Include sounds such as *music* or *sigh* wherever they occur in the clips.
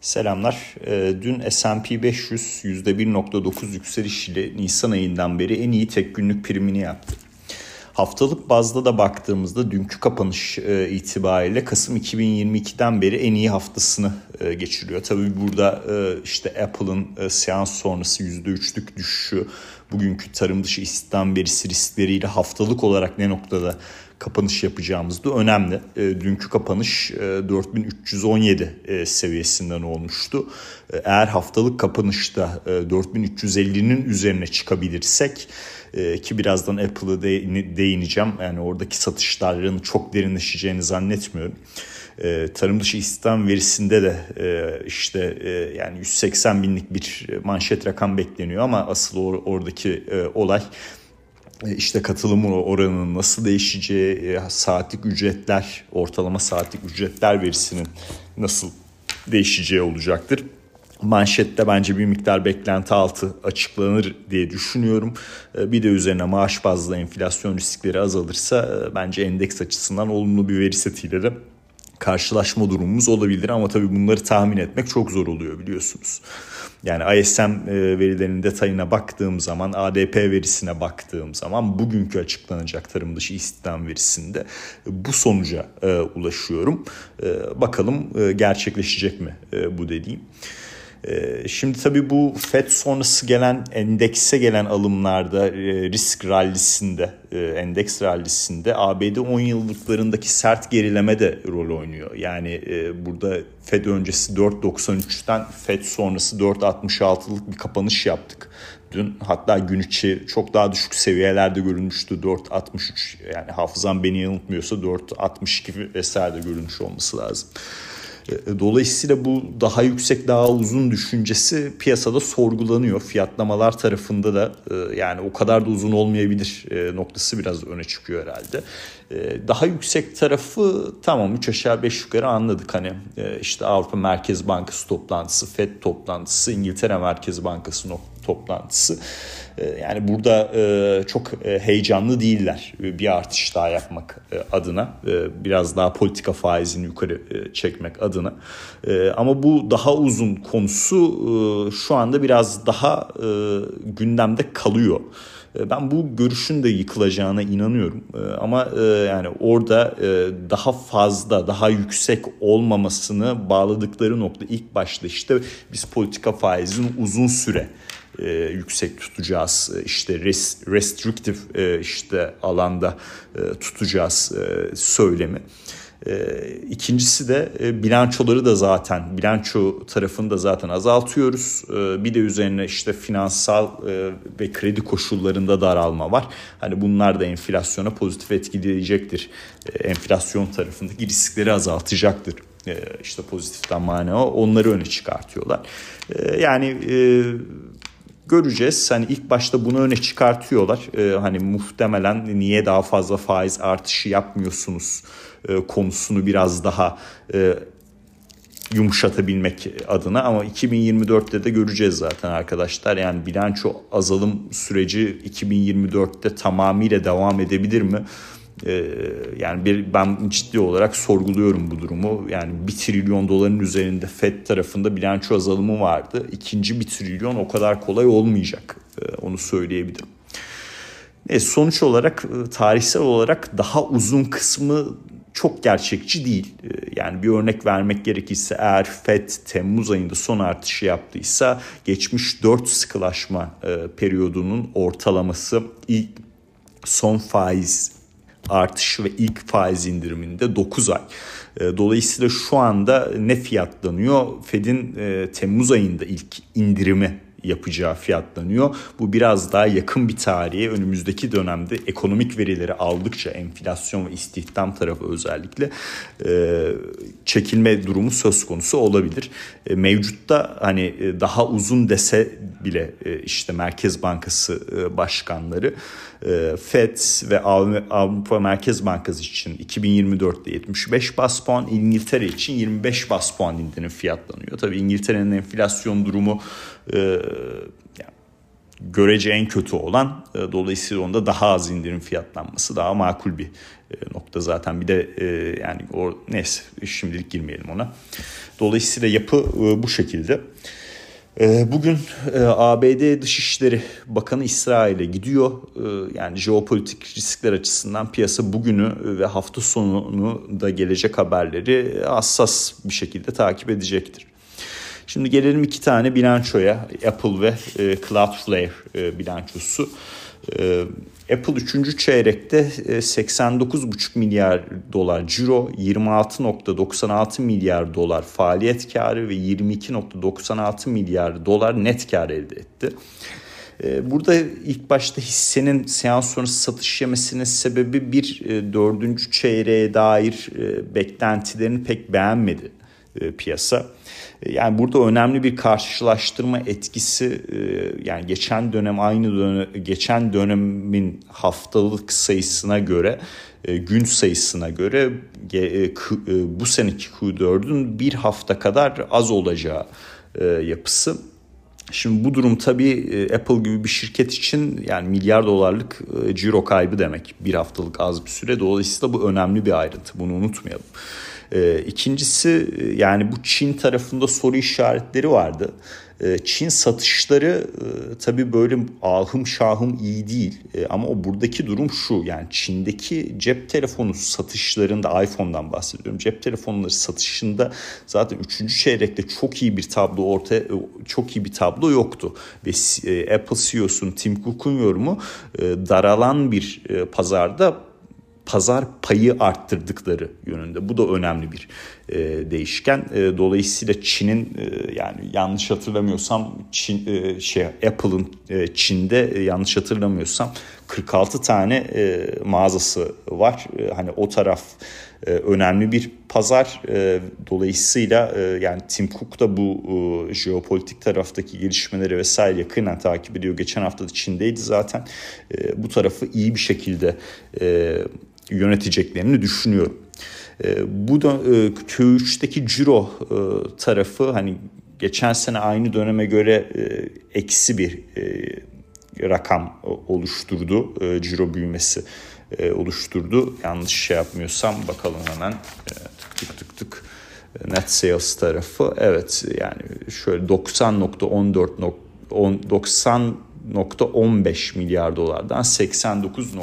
Selamlar. Ee, dün S&P 500 %1.9 yükseliş ile Nisan ayından beri en iyi tek günlük primini yaptı. Haftalık bazda da baktığımızda dünkü kapanış e, itibariyle Kasım 2022'den beri en iyi haftasını e, geçiriyor. Tabii burada e, işte Apple'ın seans sonrası %3'lük düşüşü, bugünkü tarım dışı istihdam verisi riskleriyle haftalık olarak ne noktada kapanış yapacağımız da önemli. Dünkü kapanış 4317 seviyesinden olmuştu. Eğer haftalık kapanışta 4350'nin üzerine çıkabilirsek e, ki birazdan Apple'ı değineceğim. Yani oradaki satışların çok derinleşeceğini zannetmiyorum. E, tarım dışı istihdam verisinde de e, işte e, yani 180 binlik bir manşet rakam bekleniyor ama asıl or, oradaki e, olay e, işte katılım oranının nasıl değişeceği, e, saatlik ücretler, ortalama saatlik ücretler verisinin nasıl değişeceği olacaktır manşette bence bir miktar beklenti altı açıklanır diye düşünüyorum. Ee, bir de üzerine maaş bazlı enflasyon riskleri azalırsa e, bence endeks açısından olumlu bir veri setiyle de karşılaşma durumumuz olabilir ama tabii bunları tahmin etmek çok zor oluyor biliyorsunuz. Yani ISM e, verilerinin detayına baktığım zaman, ADP verisine baktığım zaman bugünkü açıklanacak tarım dışı istihdam verisinde bu sonuca e, ulaşıyorum. Bakalım gerçekleşecek mi bu dediğim. Ee, şimdi tabii bu FED sonrası gelen endekse gelen alımlarda e, risk rallisinde, e, endeks rallisinde ABD 10 yıllıklarındaki sert gerileme de rol oynuyor. Yani e, burada FED öncesi 4.93'ten FED sonrası 4.66'lık bir kapanış yaptık. Dün hatta gün içi çok daha düşük seviyelerde görülmüştü 4.63 yani hafızam beni yanıltmıyorsa 4.62 vesaire görülmüş olması lazım. E, dolayısıyla bu daha yüksek daha uzun düşüncesi piyasada sorgulanıyor. Fiyatlamalar tarafında da e, yani o kadar da uzun olmayabilir e, noktası biraz öne çıkıyor herhalde. Daha yüksek tarafı tamam 3 aşağı 5 yukarı anladık. Hani işte Avrupa Merkez Bankası toplantısı, FED toplantısı, İngiltere Merkez Bankası toplantısı. Ee, yani burada e, çok e, heyecanlı değiller bir artış daha yapmak e, adına. Biraz daha politika faizini yukarı çekmek adına. Ama bu daha uzun konusu şu anda biraz daha gündemde kalıyor. Ben bu görüşün de yıkılacağına inanıyorum. Ama yani orada daha fazla, daha yüksek olmamasını bağladıkları nokta ilk başta işte biz politika faizini uzun süre e, yüksek tutacağız. E, işte res, restrictive e, işte alanda e, tutacağız e, söylemi. E, ikincisi de e, bilançoları da zaten bilanço tarafını da zaten azaltıyoruz. Bir de üzerine işte finansal ve kredi koşullarında daralma var. Hani bunlar da enflasyona pozitif etkileyecektir. Enflasyon tarafındaki riskleri azaltacaktır işte pozitiften mana onları öne çıkartıyorlar. Yani göreceğiz. Hani ilk başta bunu öne çıkartıyorlar. Ee, hani muhtemelen niye daha fazla faiz artışı yapmıyorsunuz e, konusunu biraz daha e, yumuşatabilmek adına ama 2024'te de göreceğiz zaten arkadaşlar. Yani bilanço azalım süreci 2024'te tamamıyla devam edebilir mi? Ee, yani bir, ben ciddi olarak sorguluyorum bu durumu. Yani bir trilyon doların üzerinde FED tarafında bilanço azalımı vardı. İkinci bir trilyon o kadar kolay olmayacak. Ee, onu söyleyebilirim. E, sonuç olarak e, tarihsel olarak daha uzun kısmı çok gerçekçi değil. Ee, yani bir örnek vermek gerekirse eğer FED Temmuz ayında son artışı yaptıysa geçmiş 4 sıkılaşma e, periyodunun ortalaması ilk son faiz artışı ve ilk faiz indiriminde 9 ay. E, dolayısıyla şu anda ne fiyatlanıyor? Fed'in e, Temmuz ayında ilk indirimi yapacağı fiyatlanıyor. Bu biraz daha yakın bir tarihe önümüzdeki dönemde ekonomik verileri aldıkça enflasyon ve istihdam tarafı özellikle e, çekilme durumu söz konusu olabilir. E, mevcutta hani e, daha uzun dese bile e, işte Merkez Bankası e, başkanları e, FED ve Avrupa Merkez Bankası için 2024'te 75 bas puan, İngiltere için 25 bas puan indirim fiyatlanıyor. Tabii İngiltere'nin enflasyon durumu e, görece en kötü olan e, dolayısıyla onda daha az indirim fiyatlanması daha makul bir e, nokta zaten bir de e, yani o neyse şimdilik girmeyelim ona. Dolayısıyla yapı bu şekilde. Bugün ABD Dışişleri Bakanı İsrail'e gidiyor. Yani jeopolitik riskler açısından piyasa bugünü ve hafta sonunu da gelecek haberleri hassas bir şekilde takip edecektir. Şimdi gelelim iki tane bilançoya. Apple ve Cloudflare bilançosu. Apple 3. çeyrekte 89,5 milyar dolar ciro, 26.96 milyar dolar faaliyet karı ve 22.96 milyar dolar net kar elde etti. Burada ilk başta hissenin seans sonrası satış yemesinin sebebi bir dördüncü çeyreğe dair beklentilerini pek beğenmedi piyasa. Yani burada önemli bir karşılaştırma etkisi e, yani geçen dönem aynı dönem geçen dönemin haftalık sayısına göre e, gün sayısına göre e, bu seneki Q4'ün bir hafta kadar az olacağı yapısı. Şimdi bu durum tabii Apple gibi bir şirket için yani milyar dolarlık ciro kaybı demek bir haftalık az bir süre. Dolayısıyla bu önemli bir ayrıntı bunu unutmayalım. E, ikincisi e, yani bu Çin tarafında soru işaretleri vardı. E, Çin satışları e, tabii böyle ahım şahım iyi değil e, ama o buradaki durum şu yani Çin'deki cep telefonu satışlarında iPhone'dan bahsediyorum cep telefonları satışında zaten 3. çeyrekte çok iyi bir tablo ortaya çok iyi bir tablo yoktu ve Apple CEO'sun Tim Cook'un yorumu daralan bir pazarda pazar payı arttırdıkları yönünde. Bu da önemli bir e, değişken. E, dolayısıyla Çin'in e, yani yanlış hatırlamıyorsam Çin e, şey Apple'ın e, Çin'de e, yanlış hatırlamıyorsam 46 tane e, mağazası var. E, hani o taraf e, önemli bir pazar. E, dolayısıyla e, yani Tim Cook da bu e, jeopolitik taraftaki gelişmeleri vesaire yakından takip ediyor. Geçen hafta da Çin'deydi zaten. E, bu tarafı iyi bir şekilde e, yöneteceklerini düşünüyorum. E, bu da e, Q3'teki ciro e, tarafı hani geçen sene aynı döneme göre e, eksi bir e, rakam oluşturdu. E, ciro büyümesi e, oluşturdu. Yanlış şey yapmıyorsam bakalım hemen e, tık tık tık tık net sales tarafı. Evet yani şöyle 90.14 90.15 milyar dolardan 89.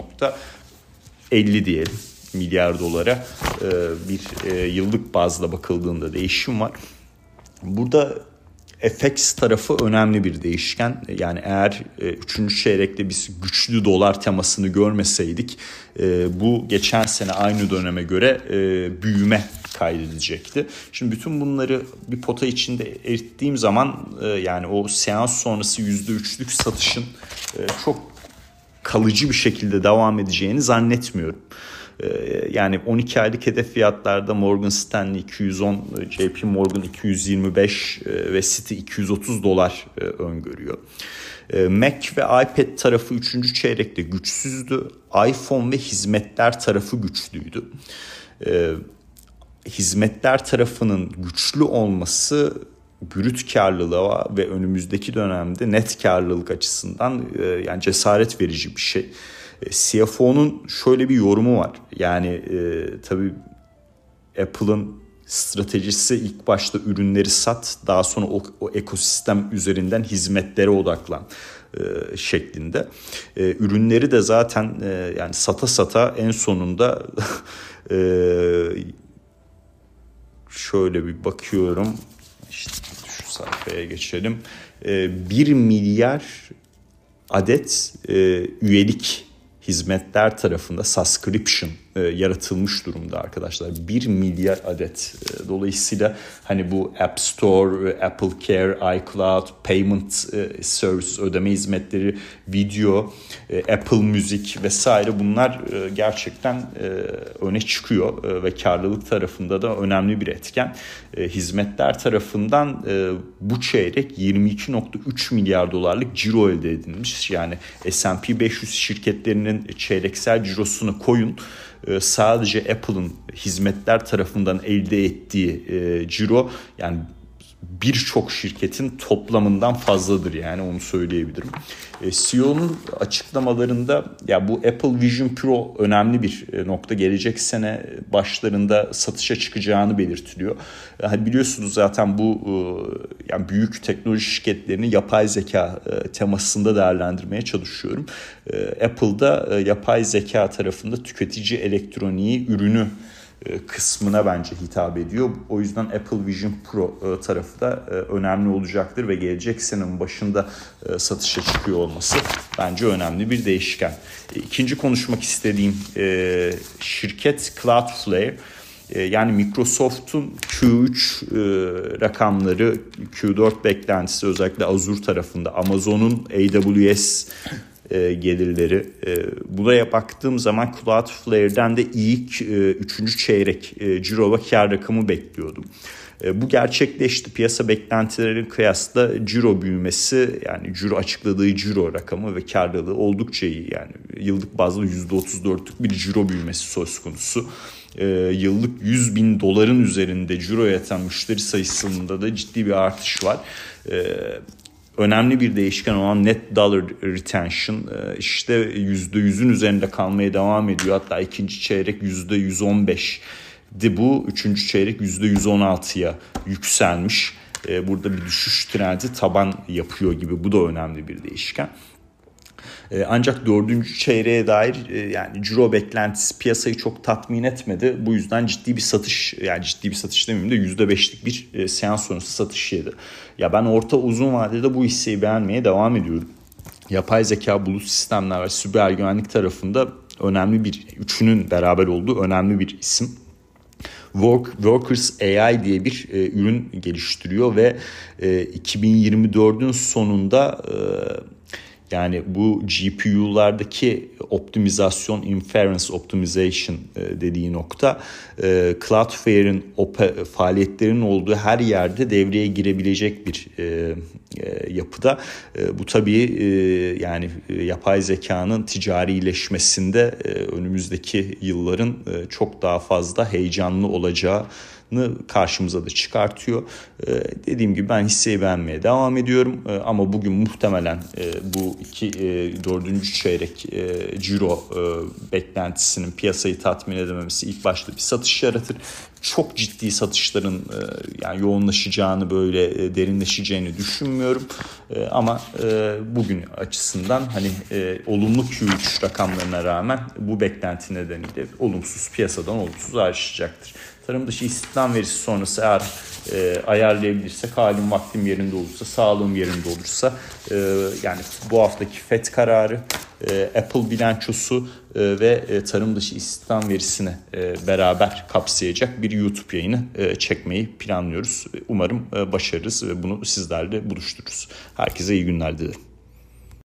50 diyelim milyar dolara e, bir e, yıllık bazda bakıldığında değişim var. Burada FX tarafı önemli bir değişken. Yani eğer 3. E, çeyrekte biz güçlü dolar temasını görmeseydik bu geçen sene aynı döneme göre büyüme kaydedecekti. Şimdi bütün bunları bir pota içinde erittiğim zaman yani o seans sonrası %3'lük satışın çok kalıcı bir şekilde devam edeceğini zannetmiyorum. Ee, yani 12 aylık hedef fiyatlarda Morgan Stanley 210, JP Morgan 225 e, ve Citi 230 dolar e, öngörüyor. Ee, Mac ve iPad tarafı 3. çeyrekte güçsüzdü. iPhone ve hizmetler tarafı güçlüydü. Ee, hizmetler tarafının güçlü olması brüt karlılığa ve önümüzdeki dönemde net karlılık açısından e, yani cesaret verici bir şey. E, CFO'nun şöyle bir yorumu var. Yani e, tabii Apple'ın stratejisi ilk başta ürünleri sat daha sonra o, o ekosistem üzerinden hizmetlere odaklan e, şeklinde. E, ürünleri de zaten e, yani sata sata en sonunda *laughs* e, şöyle bir bakıyorum işte şu sayfaya geçelim. 1 ee, milyar adet e, üyelik hizmetler tarafında subscription e, yaratılmış durumda arkadaşlar. 1 milyar adet. E, dolayısıyla hani bu App Store, e, Apple Care, iCloud, Payment e, Services, ödeme hizmetleri, video, e, Apple Müzik vesaire bunlar e, gerçekten e, öne çıkıyor e, ve karlılık tarafında da önemli bir etken. E, hizmetler tarafından e, bu çeyrek 22.3 milyar dolarlık ciro elde edilmiş. Yani S&P 500 şirketlerinin çeyreksel cirosunu koyun e, sadece Apple'ın hizmetler tarafından elde ettiği e, ciro yani birçok şirketin toplamından fazladır yani onu söyleyebilirim. E, CEO'nun açıklamalarında ya bu Apple Vision Pro önemli bir e, nokta gelecek sene başlarında satışa çıkacağını belirtiliyor. Yani biliyorsunuz zaten bu e, yani büyük teknoloji şirketlerini yapay zeka temasında değerlendirmeye çalışıyorum. Apple'da yapay zeka tarafında tüketici elektroniği ürünü e, kısmına bence hitap ediyor. O yüzden Apple Vision Pro e, tarafı da e, önemli olacaktır ve gelecek senenin başında satışa çıkıyor olması bence önemli bir değişken. İkinci konuşmak istediğim şirket Cloudflare. Yani Microsoft'un Q3 rakamları, Q4 beklentisi özellikle Azure tarafında, Amazon'un AWS e, gelirleri. E, buraya baktığım zaman Cloudflare'den de ilk e, üçüncü çeyrek e, ciro ve kar rakamı bekliyordum. E, bu gerçekleşti. Piyasa beklentilerinin kıyasla ciro büyümesi yani ciro açıkladığı ciro rakamı ve karlılığı oldukça iyi. Yani yıllık bazda %34'lük bir ciro büyümesi söz konusu. E, yıllık 100 bin doların üzerinde ciro yatan müşteri sayısında da ciddi bir artış var. E, önemli bir değişken olan net dollar retention e, işte %100'ün üzerinde kalmaya devam ediyor. Hatta ikinci çeyrek %115 di bu. Üçüncü çeyrek %116'ya yükselmiş. E, burada bir düşüş trendi taban yapıyor gibi. Bu da önemli bir değişken. E, ancak dördüncü çeyreğe dair e, yani ciro beklentisi piyasayı çok tatmin etmedi. Bu yüzden ciddi bir satış yani ciddi bir satış demeyeyim de yüzde beşlik bir e, seans sonrası satış yedi. Ya ben orta uzun vadede bu hisseyi beğenmeye devam ediyorum. Yapay zeka, bulut sistemler ve süper güvenlik tarafında önemli bir üçünün beraber olduğu önemli bir isim. Work, Workers AI diye bir e, ürün geliştiriyor ve e, 2024'ün sonunda e, yani bu GPU'lardaki optimizasyon, inference optimization e, dediği nokta e, Cloudflare'in faaliyetlerinin olduğu her yerde devreye girebilecek bir e, yapıda. Bu tabii yani yapay zekanın ticarileşmesinde önümüzdeki yılların çok daha fazla heyecanlı olacağı karşımıza da çıkartıyor. Ee, dediğim gibi ben hisseyi beğenmeye devam ediyorum ee, ama bugün muhtemelen e, bu iki e, dördüncü çeyrek e, ciro beklentisinin piyasayı tatmin edememesi ilk başta bir satış yaratır çok ciddi satışların yani yoğunlaşacağını böyle derinleşeceğini düşünmüyorum. Ama bugün açısından hani olumlu Q3 rakamlarına rağmen bu beklenti nedeniyle olumsuz piyasadan olumsuz ayrışacaktır. Tarım dışı istihdam verisi sonrası eğer e, ayarlayabilirsek halim vaktim yerinde olursa, sağlığım yerinde olursa e, yani bu haftaki FED kararı, e, Apple bilançosu e, ve e, tarım dışı istihdam verisini e, beraber kapsayacak bir YouTube yayını e, çekmeyi planlıyoruz. Umarım e, başarırız ve bunu sizlerle buluştururuz. Herkese iyi günler dilerim.